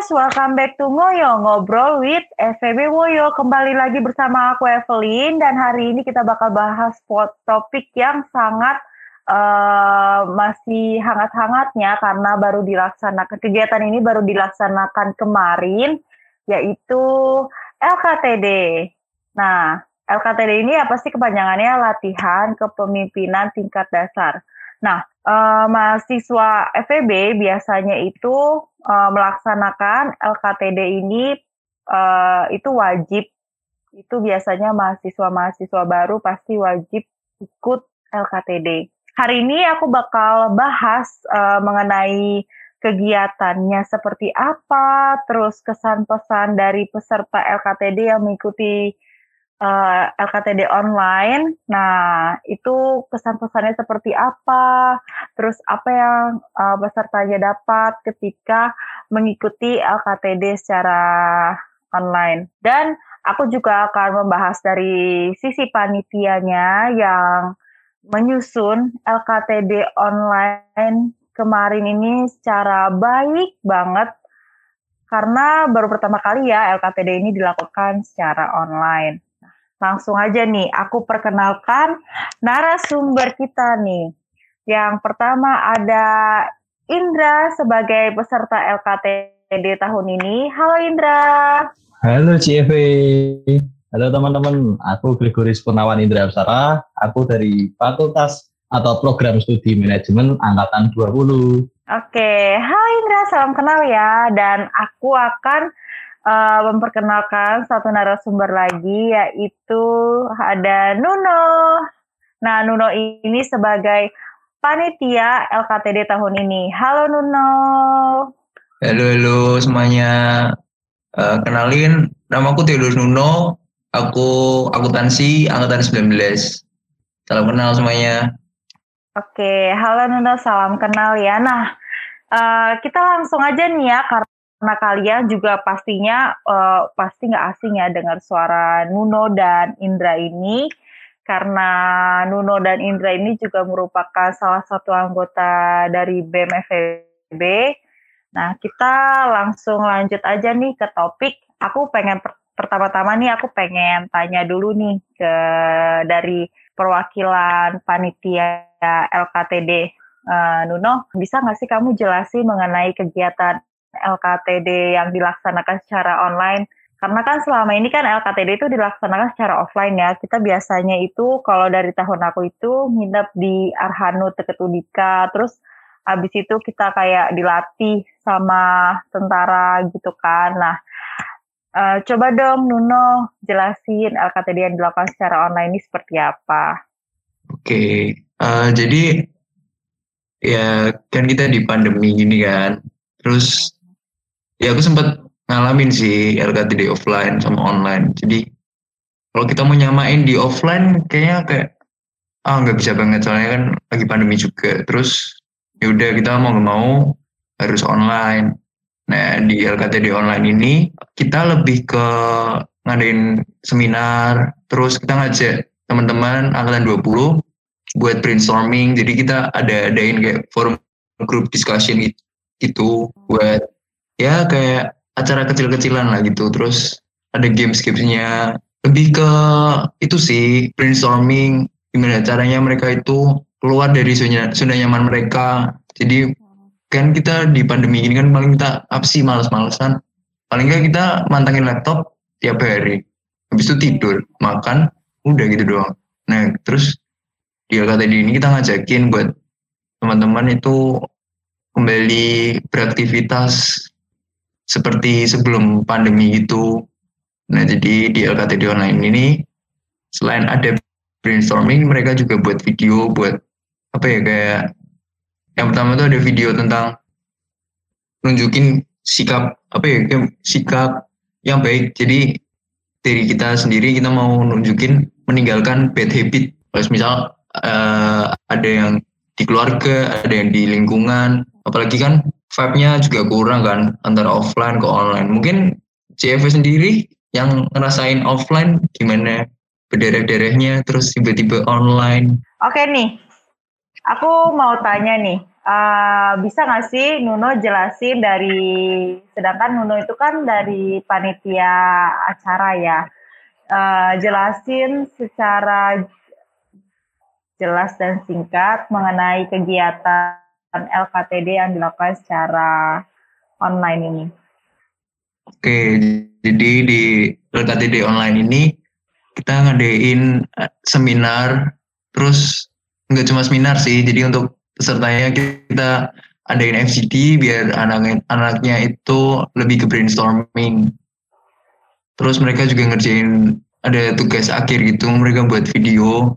guys, welcome back to Ngoyo, Ngobrol with FVB Woyo. Kembali lagi bersama aku Evelyn dan hari ini kita bakal bahas topik yang sangat uh, masih hangat-hangatnya karena baru dilaksanakan, kegiatan ini baru dilaksanakan kemarin, yaitu LKTD. Nah, LKTD ini apa sih kepanjangannya? Latihan Kepemimpinan Tingkat Dasar. Nah, uh, mahasiswa FEB biasanya itu uh, melaksanakan LKTD ini uh, itu wajib. Itu biasanya mahasiswa-mahasiswa baru pasti wajib ikut LKTD. Hari ini aku bakal bahas uh, mengenai kegiatannya seperti apa, terus kesan pesan dari peserta LKTD yang mengikuti uh, eh, LKTD online. Nah, itu kesan-pesannya seperti apa? Terus apa yang uh, pesertanya dapat ketika mengikuti LKTD secara online? Dan aku juga akan membahas dari sisi panitianya yang menyusun LKTD online kemarin ini secara baik banget karena baru pertama kali ya LKTD ini dilakukan secara online. Langsung aja nih, aku perkenalkan narasumber kita nih. Yang pertama ada Indra sebagai peserta LKTD tahun ini. Halo Indra. Halo CFV. Halo teman-teman, aku Gregoris Purnawan Indra Absara. Aku dari Fakultas atau Program Studi Manajemen Angkatan 20. Oke, hai Indra, salam kenal ya. Dan aku akan uh, memperkenalkan satu narasumber lagi yaitu ada Nuno. Nah, Nuno ini sebagai panitia LKTD tahun ini. Halo Nuno. Halo halo semuanya. Uh, kenalin, namaku Theodor Nuno. Aku akuntansi angkatan 19. Salam kenal semuanya. Oke, halo Nuno, salam kenal ya. Nah, uh, kita langsung aja nih ya karena karena kalian juga pastinya uh, pasti nggak asing ya dengar suara Nuno dan Indra ini karena Nuno dan Indra ini juga merupakan salah satu anggota dari BMFB. Nah, kita langsung lanjut aja nih ke topik. Aku pengen per pertama-tama nih aku pengen tanya dulu nih ke dari perwakilan panitia LKTD uh, eh, Nuno, bisa nggak sih kamu jelasin mengenai kegiatan LKTD yang dilaksanakan secara online karena kan selama ini kan LKTD itu dilaksanakan secara offline ya. Kita biasanya itu kalau dari tahun aku itu nginep di Arhanud deket Udika, terus habis itu kita kayak dilatih sama tentara gitu kan. Nah, uh, coba dong Nuno jelasin LKTD yang dilakukan secara online ini seperti apa. Oke, uh, jadi ya kan kita di pandemi gini kan, terus ya aku sempat ngalamin sih LKTD offline sama online. Jadi kalau kita mau nyamain di offline kayaknya kayak ah nggak bisa banget. Soalnya kan lagi pandemi juga. Terus ya udah kita mau nggak mau harus online. Nah di LKTD online ini kita lebih ke ngadain seminar. Terus kita ngajak teman-teman angkatan 20 buat brainstorming. Jadi kita ada adain kayak forum group discussion gitu buat ya kayak acara kecil-kecilan lah gitu. Terus ada games-gamesnya lebih ke itu sih brainstorming gimana caranya mereka itu keluar dari zona, nyaman mereka. Jadi kan kita di pandemi ini kan paling kita apa sih males-malesan. Paling nggak kita mantangin laptop tiap hari. Habis itu tidur makan udah gitu doang. Nah terus di ini kita ngajakin buat teman-teman itu kembali beraktivitas seperti sebelum pandemi itu. Nah, jadi di LKTD online ini selain ada brainstorming, mereka juga buat video buat apa ya kayak yang pertama itu ada video tentang nunjukin sikap apa ya kayak sikap yang baik. Jadi dari kita sendiri kita mau nunjukin meninggalkan bad habit. Kalau misal uh, ada yang di keluarga, ada yang di lingkungan, apalagi kan vibe-nya juga kurang kan antara offline ke online. Mungkin CFV sendiri yang ngerasain offline gimana berdereh-derehnya terus tiba-tiba online. Oke nih, aku mau tanya nih, uh, bisa nggak sih Nuno jelasin dari sedangkan Nuno itu kan dari panitia acara ya uh, jelasin secara jelas dan singkat mengenai kegiatan LKTD yang dilakukan secara online ini. Oke, jadi di LKTD online ini kita ngadain eh, seminar, terus nggak cuma seminar sih, jadi untuk pesertanya kita adain FGD biar anak anaknya itu lebih ke brainstorming. Terus mereka juga ngerjain ada tugas akhir gitu, mereka buat video.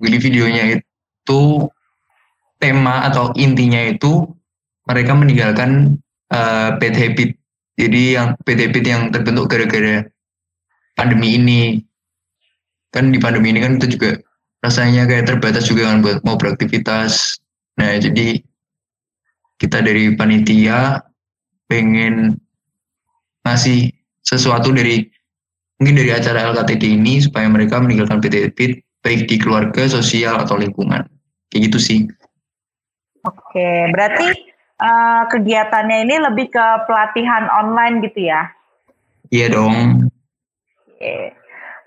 Jadi videonya itu tema atau intinya itu mereka meninggalkan uh, bad habit. Jadi yang bad habit yang terbentuk gara-gara pandemi ini. Kan di pandemi ini kan itu juga rasanya kayak terbatas juga kan buat mau beraktivitas. Nah, jadi kita dari panitia pengen ngasih sesuatu dari mungkin dari acara LKTD ini supaya mereka meninggalkan bad habit baik di keluarga, sosial atau lingkungan. Kayak gitu sih. Oke, berarti uh, kegiatannya ini lebih ke pelatihan online gitu ya? Iya dong. Oke.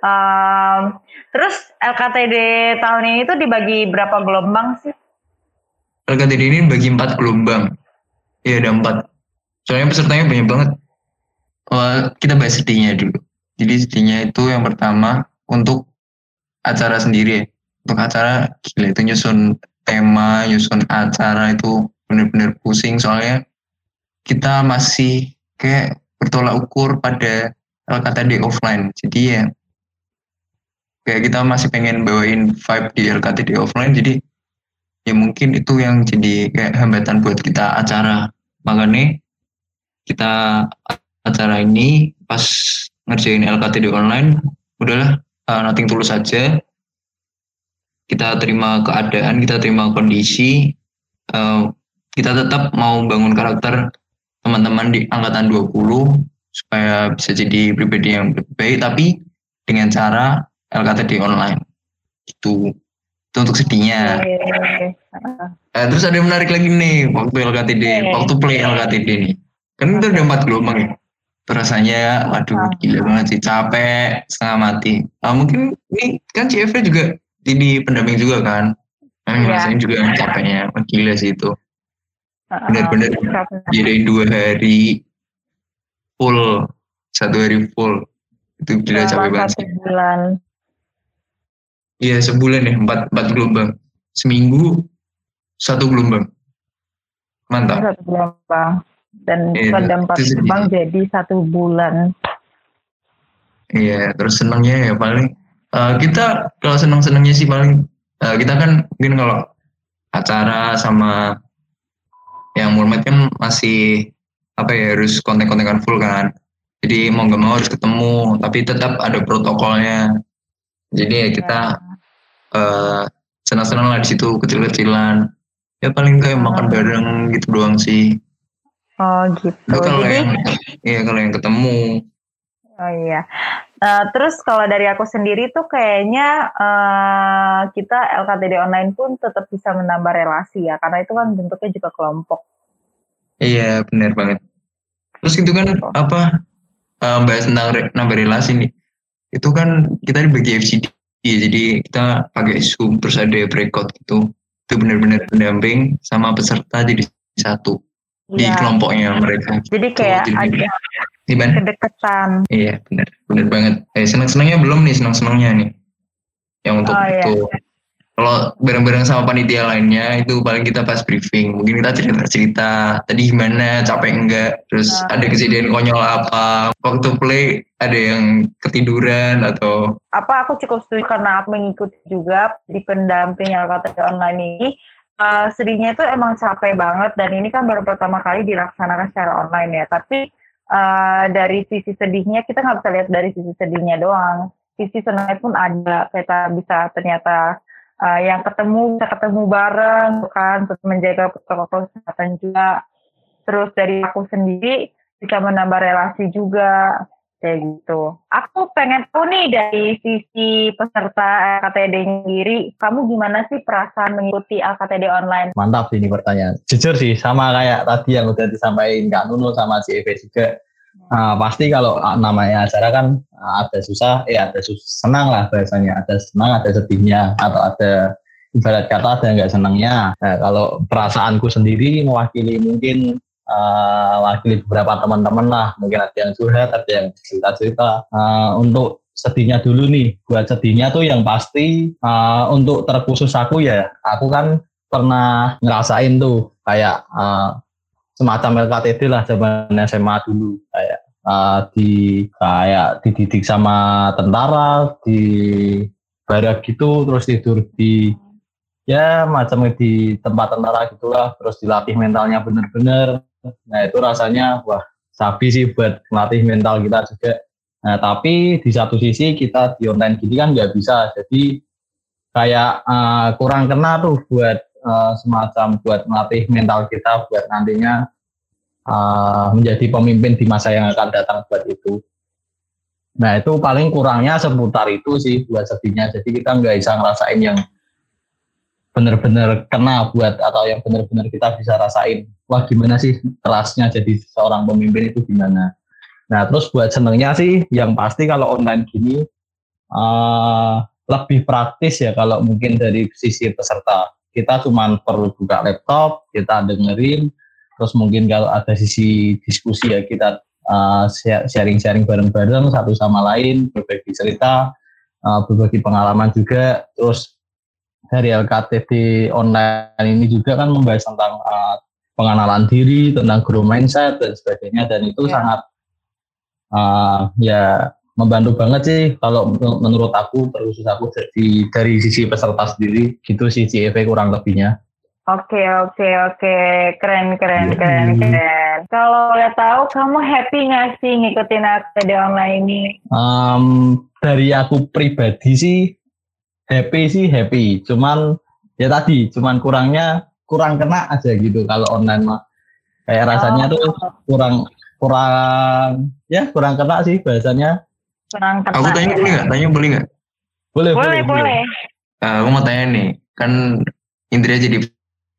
Um, terus LKTD tahun ini tuh dibagi berapa gelombang sih? LKTD ini bagi empat gelombang. Iya ada empat. Soalnya pesertanya banyak banget. Uh, kita bahas setinya dulu. Jadi setinya itu yang pertama untuk acara sendiri. Untuk acara gila itu nyusun tema, nyusun acara itu benar-benar pusing soalnya kita masih kayak bertolak ukur pada LKTD offline. Jadi ya kayak kita masih pengen bawain vibe di LKTD offline jadi ya mungkin itu yang jadi kayak hambatan buat kita acara. Makanya kita acara ini pas ngerjain LKTD online udahlah uh, nothing tulus saja kita terima keadaan kita terima kondisi uh, kita tetap mau bangun karakter teman-teman di angkatan 20 supaya bisa jadi pribadi yang lebih baik tapi dengan cara LKTD online. Itu itu untuk sedihnya. Eh, terus ada yang menarik lagi nih waktu LKTD waktu play LKTD nih. Kan itu udah empat gelombang ya? Rasanya waduh gila banget sih. Capek setengah mati. Nah, mungkin ini kan CFV juga jadi pendamping juga kan? Nah, yeah. juga capeknya gila sih itu. Benar-benar jadi dua hari full satu hari full. Itu gila capek banget. sebulan. Iya sebulan ya empat empat gelombang. Seminggu satu gelombang. Mantap. Satu gelombang. Dan pada empat gelombang jadi satu bulan. Iya terus senangnya ya paling uh, kita kalau senang senangnya sih paling uh, kita kan mungkin kalau acara sama yang Murmed kan masih apa ya harus konten-konten full kan. Jadi mau nggak mau harus ketemu tapi tetap ada protokolnya. Jadi ya kita ya. uh, senang-senang lah di situ kecil-kecilan. Ya paling kayak oh. makan bareng gitu doang sih. Oh gitu. Kalau jadi... yang iya kalau yang ketemu. Oh iya Uh, terus kalau dari aku sendiri tuh kayaknya uh, kita LKTD online pun tetap bisa menambah relasi ya, karena itu kan bentuknya juga kelompok. Iya benar banget. Terus itu kan oh. apa uh, bahas tentang re, nambah relasi nih. Itu kan kita dibagi FCD, jadi kita pakai Zoom terus ada breakout gitu. Itu benar-benar pendamping sama peserta jadi satu ya. di iya. kelompoknya mereka. Jadi kayak gitu. ada Gimana? Kedekatan. Iya, benar. Benar banget. Eh, senang-senangnya belum nih, senang-senangnya nih. Yang untuk oh, itu. Iya. Kalau bareng-bareng sama panitia lainnya itu paling kita pas briefing. Mungkin kita cerita-cerita tadi gimana, capek enggak, terus nah. ada kejadian konyol apa. Waktu play ada yang ketiduran atau apa aku cukup setuju karena aku mengikuti juga di pendamping yang kata online ini uh, sedihnya itu emang capek banget dan ini kan baru pertama kali dilaksanakan secara online ya tapi uh, dari sisi sedihnya kita nggak bisa lihat dari sisi sedihnya doang. Sisi senangnya pun ada kita bisa ternyata uh, yang ketemu bisa ketemu bareng kan untuk menjaga protokol kesehatan juga. Terus dari aku sendiri bisa menambah relasi juga kayak gitu. Aku pengen tahu nih dari sisi peserta LKTD sendiri, kamu gimana sih perasaan mengikuti LKTD online? Mantap sih ini pertanyaan. Jujur sih, sama kayak tadi yang udah disampaikan Kak Nunu sama si Eve juga. Uh, pasti kalau namanya acara kan uh, ada susah, ya ada susah, senang lah bahasanya. Ada senang, ada sedihnya, atau ada ibarat kata ada nggak senangnya. Nah, kalau perasaanku sendiri mewakili mungkin uh, beberapa teman-teman lah mungkin ada yang curhat ada yang cerita-cerita. Uh, untuk sedihnya dulu nih buat sedihnya tuh yang pasti uh, untuk terkhusus aku ya aku kan pernah ngerasain tuh kayak uh, semacam LKTD lah zaman SMA dulu. Kayak uh, di kayak dididik sama tentara di barak gitu terus tidur di ya macam di tempat tentara gitulah terus dilatih mentalnya bener-bener Nah itu rasanya wah sapi sih buat melatih mental kita juga. Nah tapi di satu sisi kita di online gini kan nggak bisa, jadi kayak uh, kurang kena tuh buat uh, semacam buat melatih mental kita buat nantinya uh, menjadi pemimpin di masa yang akan datang buat itu. Nah itu paling kurangnya seputar itu sih buat sedihnya. Jadi kita nggak bisa ngerasain yang benar-benar kena buat atau yang benar-benar kita bisa rasain. Wah gimana sih kerasnya jadi seorang pemimpin itu gimana? Nah terus buat senengnya sih yang pasti kalau online gini uh, lebih praktis ya kalau mungkin dari sisi peserta. Kita cuma perlu buka laptop kita dengerin terus mungkin kalau ada sisi diskusi ya kita uh, sharing-sharing bareng-bareng satu sama lain berbagi cerita uh, berbagi pengalaman juga terus dari LKTD online ini juga kan membahas tentang uh, pengenalan diri, tentang grow mindset dan sebagainya dan itu yeah. sangat uh, ya membantu banget sih kalau menurut aku terkhusus aku dari dari sisi peserta sendiri gitu sih CFV kurang lebihnya. Oke oke oke keren keren yeah. keren keren. Kalau lihat tahu kamu happy nggak sih ngikutin LKTD online ini? Um, dari aku pribadi sih happy sih happy. Cuman ya tadi cuman kurangnya kurang kena aja gitu kalau online mah. Kayak rasanya oh. tuh kurang kurang ya kurang kena sih bahasanya. Kurang kena aku tanya boleh nggak? Tanya boleh nggak? Boleh boleh boleh, boleh. Uh, aku mau tanya nih kan Indria jadi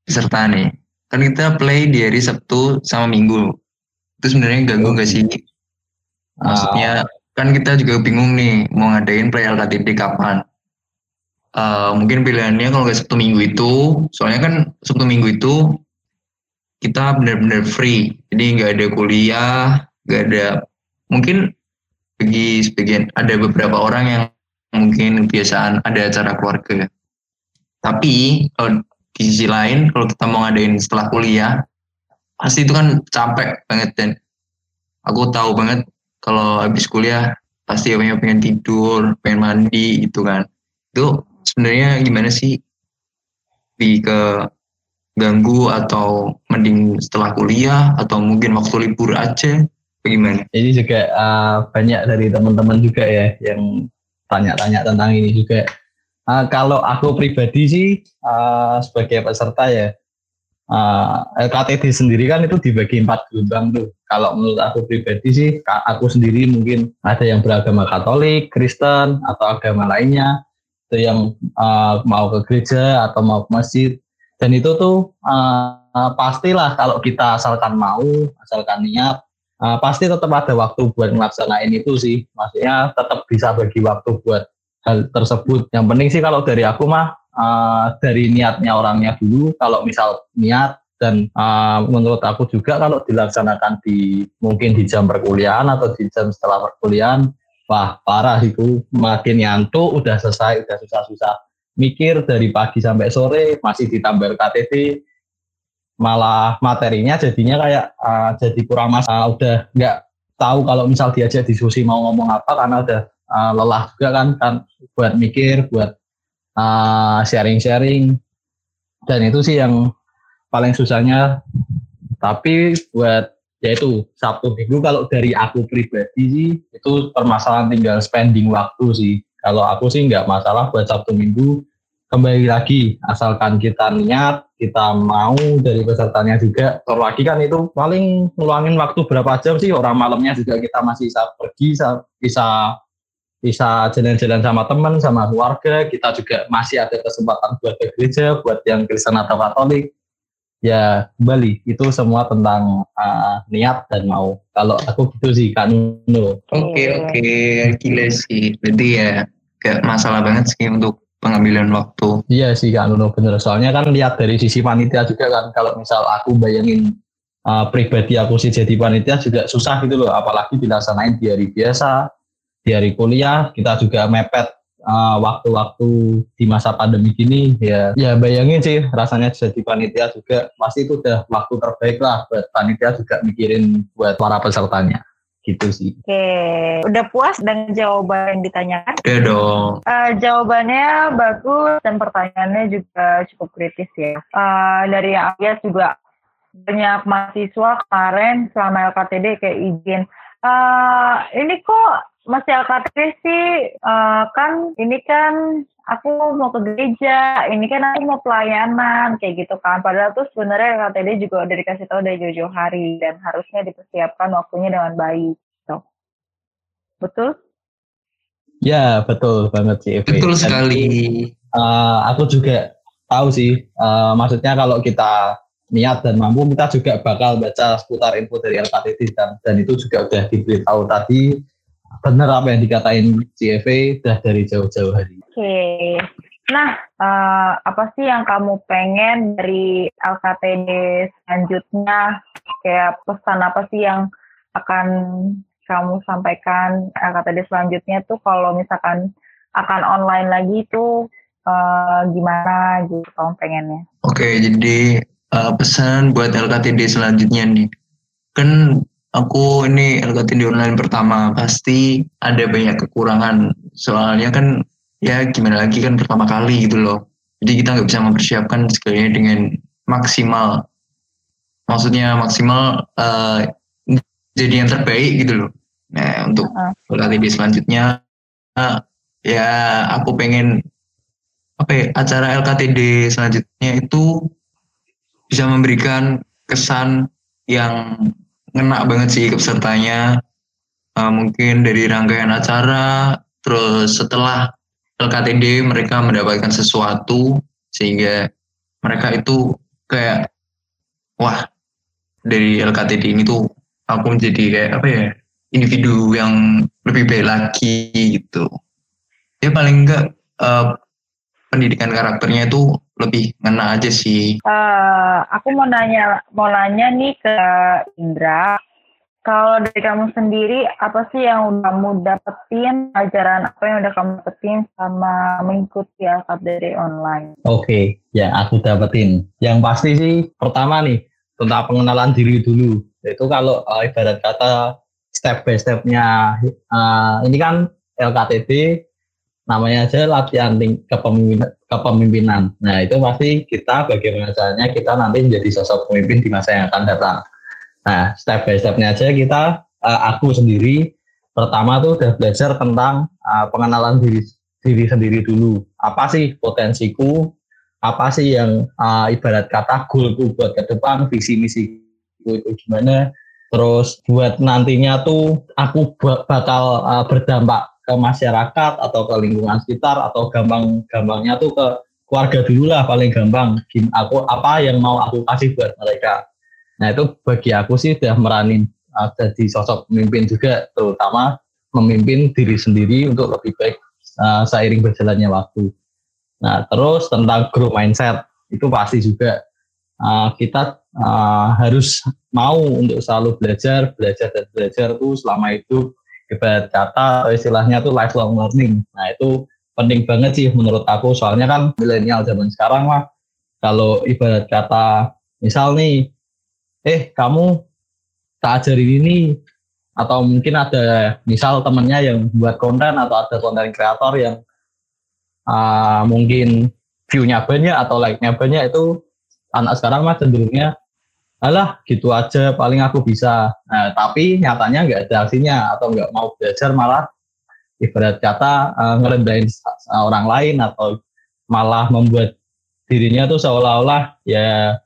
peserta nih. Kan kita play di hari Sabtu sama Minggu. Itu sebenarnya ganggu nggak sih? Maksudnya uh. kan kita juga bingung nih mau ngadain play LKTD kapan uh, mungkin pilihannya kalau nggak Sabtu Minggu itu, soalnya kan Sabtu Minggu itu kita benar-benar free, jadi nggak ada kuliah, nggak ada mungkin bagi sebagian ada beberapa orang yang mungkin kebiasaan ada acara keluarga. Tapi kalau di sisi lain kalau kita mau ngadain setelah kuliah pasti itu kan capek banget dan aku tahu banget kalau habis kuliah pasti pengen pengen tidur, pengen mandi gitu kan. Itu sebenarnya gimana sih di ke ganggu atau mending setelah kuliah atau mungkin waktu libur aja bagaimana? Ini juga uh, banyak dari teman-teman juga ya yang tanya-tanya tentang ini juga. Uh, kalau aku pribadi sih uh, sebagai peserta ya uh, LKTD sendiri kan itu dibagi empat gelombang tuh. Kalau menurut aku pribadi sih, aku sendiri mungkin ada yang beragama Katolik, Kristen atau agama lainnya itu yang uh, mau ke gereja atau mau ke masjid. Dan itu tuh uh, pastilah kalau kita asalkan mau asalkan niat uh, pasti tetap ada waktu buat melaksanain itu sih. Maksudnya tetap bisa bagi waktu buat hal tersebut. Yang penting sih kalau dari aku mah uh, dari niatnya orangnya dulu kalau misal niat dan uh, menurut aku juga kalau dilaksanakan di mungkin di jam perkuliahan atau di jam setelah perkuliahan wah parah itu makin nyantuk udah selesai udah susah-susah mikir dari pagi sampai sore masih ditambah KTT malah materinya jadinya kayak uh, jadi kurang mas uh, udah nggak tahu kalau misal diajak diskusi mau ngomong apa karena udah uh, lelah juga kan kan buat mikir buat sharing-sharing. Uh, dan itu sih yang paling susahnya. Tapi buat yaitu Sabtu Minggu kalau dari aku pribadi sih itu permasalahan tinggal spending waktu sih. Kalau aku sih nggak masalah buat Sabtu Minggu. Kembali lagi asalkan kita niat kita mau dari pesertanya juga. Terlagi kan itu paling ngeluangin waktu berapa jam sih? Orang malamnya juga kita masih bisa pergi bisa bisa jalan-jalan sama teman sama keluarga. Kita juga masih ada kesempatan buat ke gereja buat yang Kristen atau Katolik ya kembali. Itu semua tentang uh, niat dan mau. Kalau aku gitu sih Kak Nuno oke okay, oke. Okay. gila sih. Berarti ya gak masalah banget sih untuk pengambilan waktu. Iya sih Kak Nuno bener. Soalnya kan lihat dari sisi panitia juga kan. Kalau misal aku bayangin uh, pribadi aku sih jadi panitia juga susah gitu loh. Apalagi dilaksanain di hari biasa di hari kuliah kita juga mepet uh, waktu-waktu di masa pandemi gini ya ya bayangin sih rasanya jadi panitia juga pasti itu udah waktu terbaik lah buat panitia juga mikirin buat para pesertanya gitu sih. Oke, udah puas dengan jawaban yang ditanyakan? Iya dong. Uh, jawabannya bagus dan pertanyaannya juga cukup kritis ya. Uh, dari yang juga banyak mahasiswa kemarin selama LKTD kayak izin. Uh, ini kok masih LKT sih uh, kan ini kan aku mau ke gereja, ini kan aku mau pelayanan kayak gitu kan. Padahal tuh sebenarnya LKTD juga udah dikasih tahu dari jauh-jauh hari dan harusnya dipersiapkan waktunya dengan baik. So. Betul? Ya betul banget sih. Evi. Betul sekali. uh, aku juga tahu sih. Uh, maksudnya kalau kita niat dan mampu kita juga bakal baca seputar info dari LKTD dan dan itu juga udah diberitahu tadi benar apa yang dikatain CFA udah dari jauh-jauh hari. Oke. Okay. Nah, uh, apa sih yang kamu pengen dari LKTD selanjutnya? Kayak pesan apa sih yang akan kamu sampaikan LKTD selanjutnya tuh kalau misalkan akan online lagi tuh uh, gimana gitu kamu pengennya? Oke, okay, jadi uh, pesan buat LKTD selanjutnya nih. Kan aku ini LKTD online pertama. Pasti ada banyak kekurangan. Soalnya kan ya gimana lagi kan pertama kali gitu loh. Jadi kita nggak bisa mempersiapkan segalanya dengan maksimal. Maksudnya maksimal uh, jadi yang terbaik gitu loh. Nah untuk LKTD selanjutnya uh, ya aku pengen apa ya, acara LKTD selanjutnya itu bisa memberikan kesan yang ngena banget sih pesertanya. Uh, mungkin dari rangkaian acara terus setelah LKTD mereka mendapatkan sesuatu sehingga mereka itu kayak wah dari LKTD ini tuh aku menjadi kayak apa ya individu yang lebih baik lagi gitu. Ya paling enggak uh, pendidikan karakternya itu lebih ngena aja sih. Uh, aku mau nanya, mau nanya nih ke Indra. Kalau dari kamu sendiri, apa sih yang udah kamu dapetin, ajaran apa yang udah kamu dapetin sama mengikuti Alkap dari online? Oke, okay, yang aku dapetin. Yang pasti sih, pertama nih, tentang pengenalan diri dulu. Itu kalau uh, ibarat kata step by stepnya, uh, ini kan LKTD namanya aja latihan kepemimpinan, kepemimpinan. Nah itu pasti kita bagaimana caranya kita nanti menjadi sosok pemimpin di masa yang akan datang. Nah step by stepnya aja kita, uh, aku sendiri pertama tuh udah belajar tentang uh, pengenalan diri diri sendiri dulu. Apa sih potensiku? Apa sih yang uh, ibarat kata goalku buat ke depan, visi misi itu gimana? Terus buat nantinya tuh aku bakal uh, berdampak ke masyarakat atau ke lingkungan sekitar atau gampang-gampangnya tuh ke keluarga dulu lah paling gampang. Aku apa yang mau aku kasih buat mereka. Nah itu bagi aku sih udah meranin uh, jadi sosok pemimpin juga terutama memimpin diri sendiri untuk lebih baik uh, seiring berjalannya waktu. Nah terus tentang growth mindset itu pasti juga uh, kita uh, harus mau untuk selalu belajar, belajar dan belajar tuh selama itu ibarat kata istilahnya tuh lifelong learning. Nah itu penting banget sih menurut aku soalnya kan milenial zaman sekarang lah kalau ibarat kata misal nih eh kamu tak ajarin ini atau mungkin ada misal temennya yang buat konten atau ada konten kreator yang uh, mungkin view-nya banyak atau like-nya banyak itu anak sekarang mah cenderungnya alah gitu aja paling aku bisa nah, tapi nyatanya nggak ada aksinya atau nggak mau belajar malah ibarat kata uh, ngerendahin orang lain atau malah membuat dirinya tuh seolah-olah ya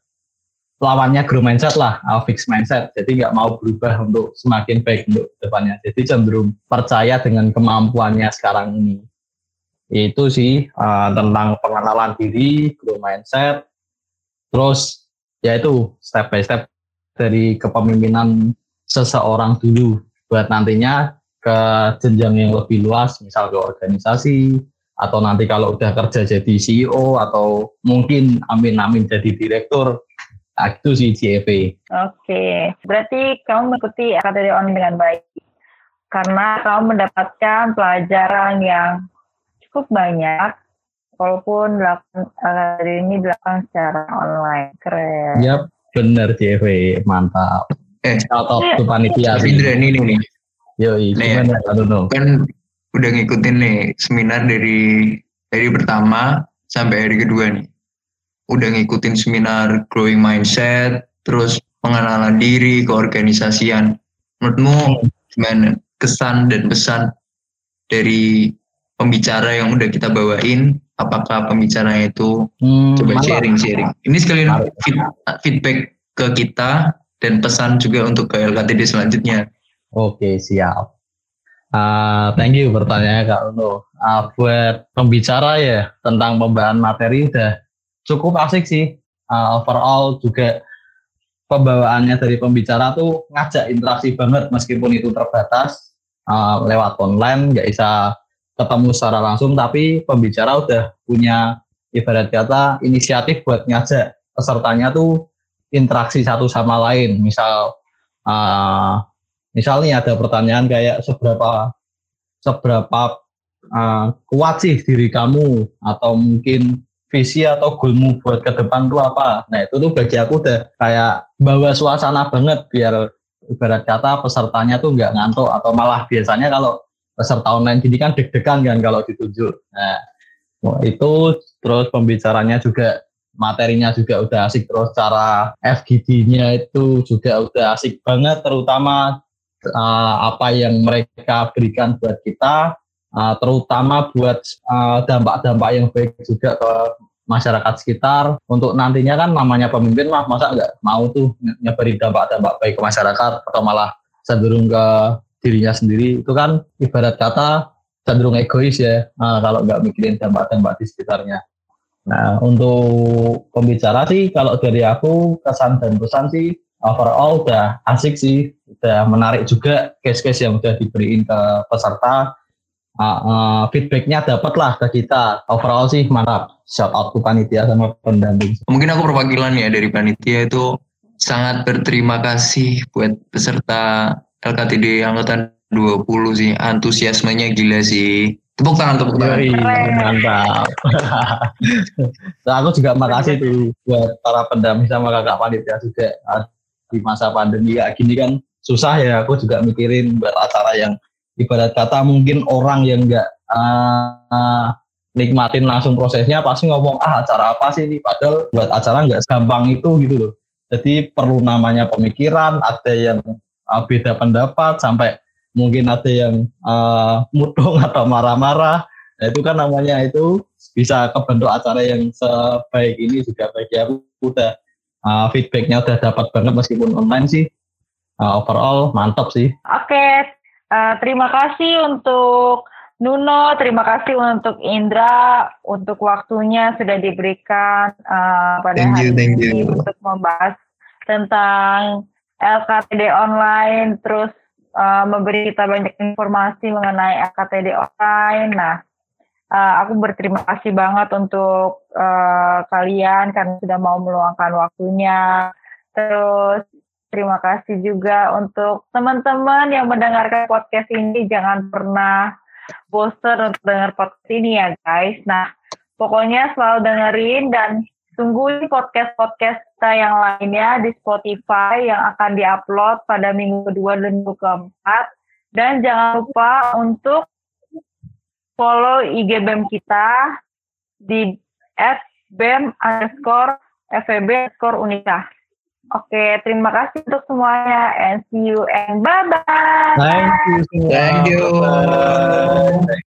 lawannya grow mindset lah, uh, fix mindset. Jadi nggak mau berubah untuk semakin baik untuk depannya. Jadi cenderung percaya dengan kemampuannya sekarang ini. Itu sih uh, tentang pengenalan diri, grow mindset. Terus ya itu step by step dari kepemimpinan seseorang dulu buat nantinya ke jenjang yang lebih luas, misal ke organisasi, atau nanti kalau udah kerja jadi CEO atau mungkin amin-amin jadi direktur Nah, itu sih CFA. Oke, berarti kamu mengikuti KTD On dengan baik. Karena kamu mendapatkan pelajaran yang cukup banyak, walaupun KTD ini dilakukan secara online. Keren. Yap, benar CFA. Mantap. Eh, Atau tuh panitia tapi Indra ini nih. Yoi, Nih, gimana Nuno? Kan udah ngikutin nih seminar dari dari pertama sampai hari kedua nih. Udah ngikutin seminar growing mindset, terus pengenalan diri, keorganisasian. Menurutmu gimana kesan dan pesan dari pembicara yang udah kita bawain? Apakah pembicaranya itu Hmm, coba sharing-sharing? Ini sekalian feed- feedback ke kita dan pesan juga untuk ke LKTD selanjutnya. Oke, siap. Ah, thank you pertanyaannya Kak Nuno. Ah, buat pembicara ya tentang pembahasan materi udah cukup asik sih. Ah, overall juga pembawaannya dari pembicara tuh ngajak interaksi banget meskipun itu terbatas ah, lewat online nggak bisa ketemu secara langsung tapi pembicara udah punya ibarat kata inisiatif buat ngajak pesertanya tuh interaksi satu sama lain. Misal ah, misal nih ada pertanyaan kayak seberapa seberapa uh, kuat sih diri kamu? Atau mungkin visi atau goalmu buat ke depan tuh apa? Nah itu tuh bagi aku udah kayak bawa suasana banget biar ibarat kata pesertanya tuh nggak ngantuk atau malah biasanya kalau peserta online gini kan deg-degan kan kalau ditunjuk nah wah, itu terus pembicaranya juga materinya juga udah asik terus cara FGD-nya itu juga udah asik banget terutama uh, apa yang mereka berikan buat kita, uh, terutama buat uh, dampak-dampak yang baik juga ke masyarakat sekitar. Untuk nantinya kan namanya pemimpin mah masa nggak mau tuh nyebarin dampak-dampak baik ke masyarakat atau malah cenderung ke dirinya sendiri. Itu kan ibarat kata cenderung egois ya uh, kalau nggak mikirin dampak-dampak di sekitarnya. Nah untuk pembicara sih kalau dari aku kesan dan pesan sih overall udah asik sih, udah menarik juga case-case yang udah diberiin ke peserta. Uh, feedbacknya dapat lah ke kita. Overall sih mantap. Shout out to panitia sama pendamping. Mungkin aku perwakilan ya dari panitia itu sangat berterima kasih buat peserta LKTD angkatan 20 sih. Antusiasmenya gila sih. Tepuk tangan, tepuk tangan. Yoi, mantap. nah, aku juga makasih tuh buat para pendamping sama kakak panitia juga Ah, di masa pandemi kayak gini kan susah ya. Aku juga mikirin buat acara yang ibarat kata mungkin orang yang nggak ah, nikmatin langsung prosesnya pasti ngomong ah acara apa sih ini padahal buat acara nggak segampang itu gitu loh. Jadi perlu namanya pemikiran, ada yang ah, beda pendapat sampai mungkin ada yang uh, mudung atau marah-marah. Nah, itu kan namanya itu bisa kebentuk acara yang sebaik ini juga bagi aku udah uh, feedbacknya udah dapat banget meskipun online sih. Uh, overall mantap sih. Oke, eh, terima kasih untuk Nuno, terima kasih untuk Indra untuk waktunya sudah diberikan eh, pada Thank you, hari thank ini you. untuk membahas tentang LKTD online, terus eh, memberi kita banyak informasi mengenai LKTD online. Nah, eh, aku berterima kasih banget untuk eh, kalian karena sudah mau meluangkan waktunya. Terus terima kasih juga untuk teman-teman yang mendengarkan podcast ini. Jangan pernah bosan untuk dengar podcast ini ya guys. Nah, pokoknya selalu dengerin dan tungguin podcast-podcast kita yang lainnya di Spotify yang akan diupload pada minggu kedua dan minggu keempat. Dan jangan lupa untuk follow IG BEM kita di at BEM underscore FEB underscore Unika. Oke, terima kasih untuk semuanya and see you and bye-bye. Thank you. Thank you. Bye-bye.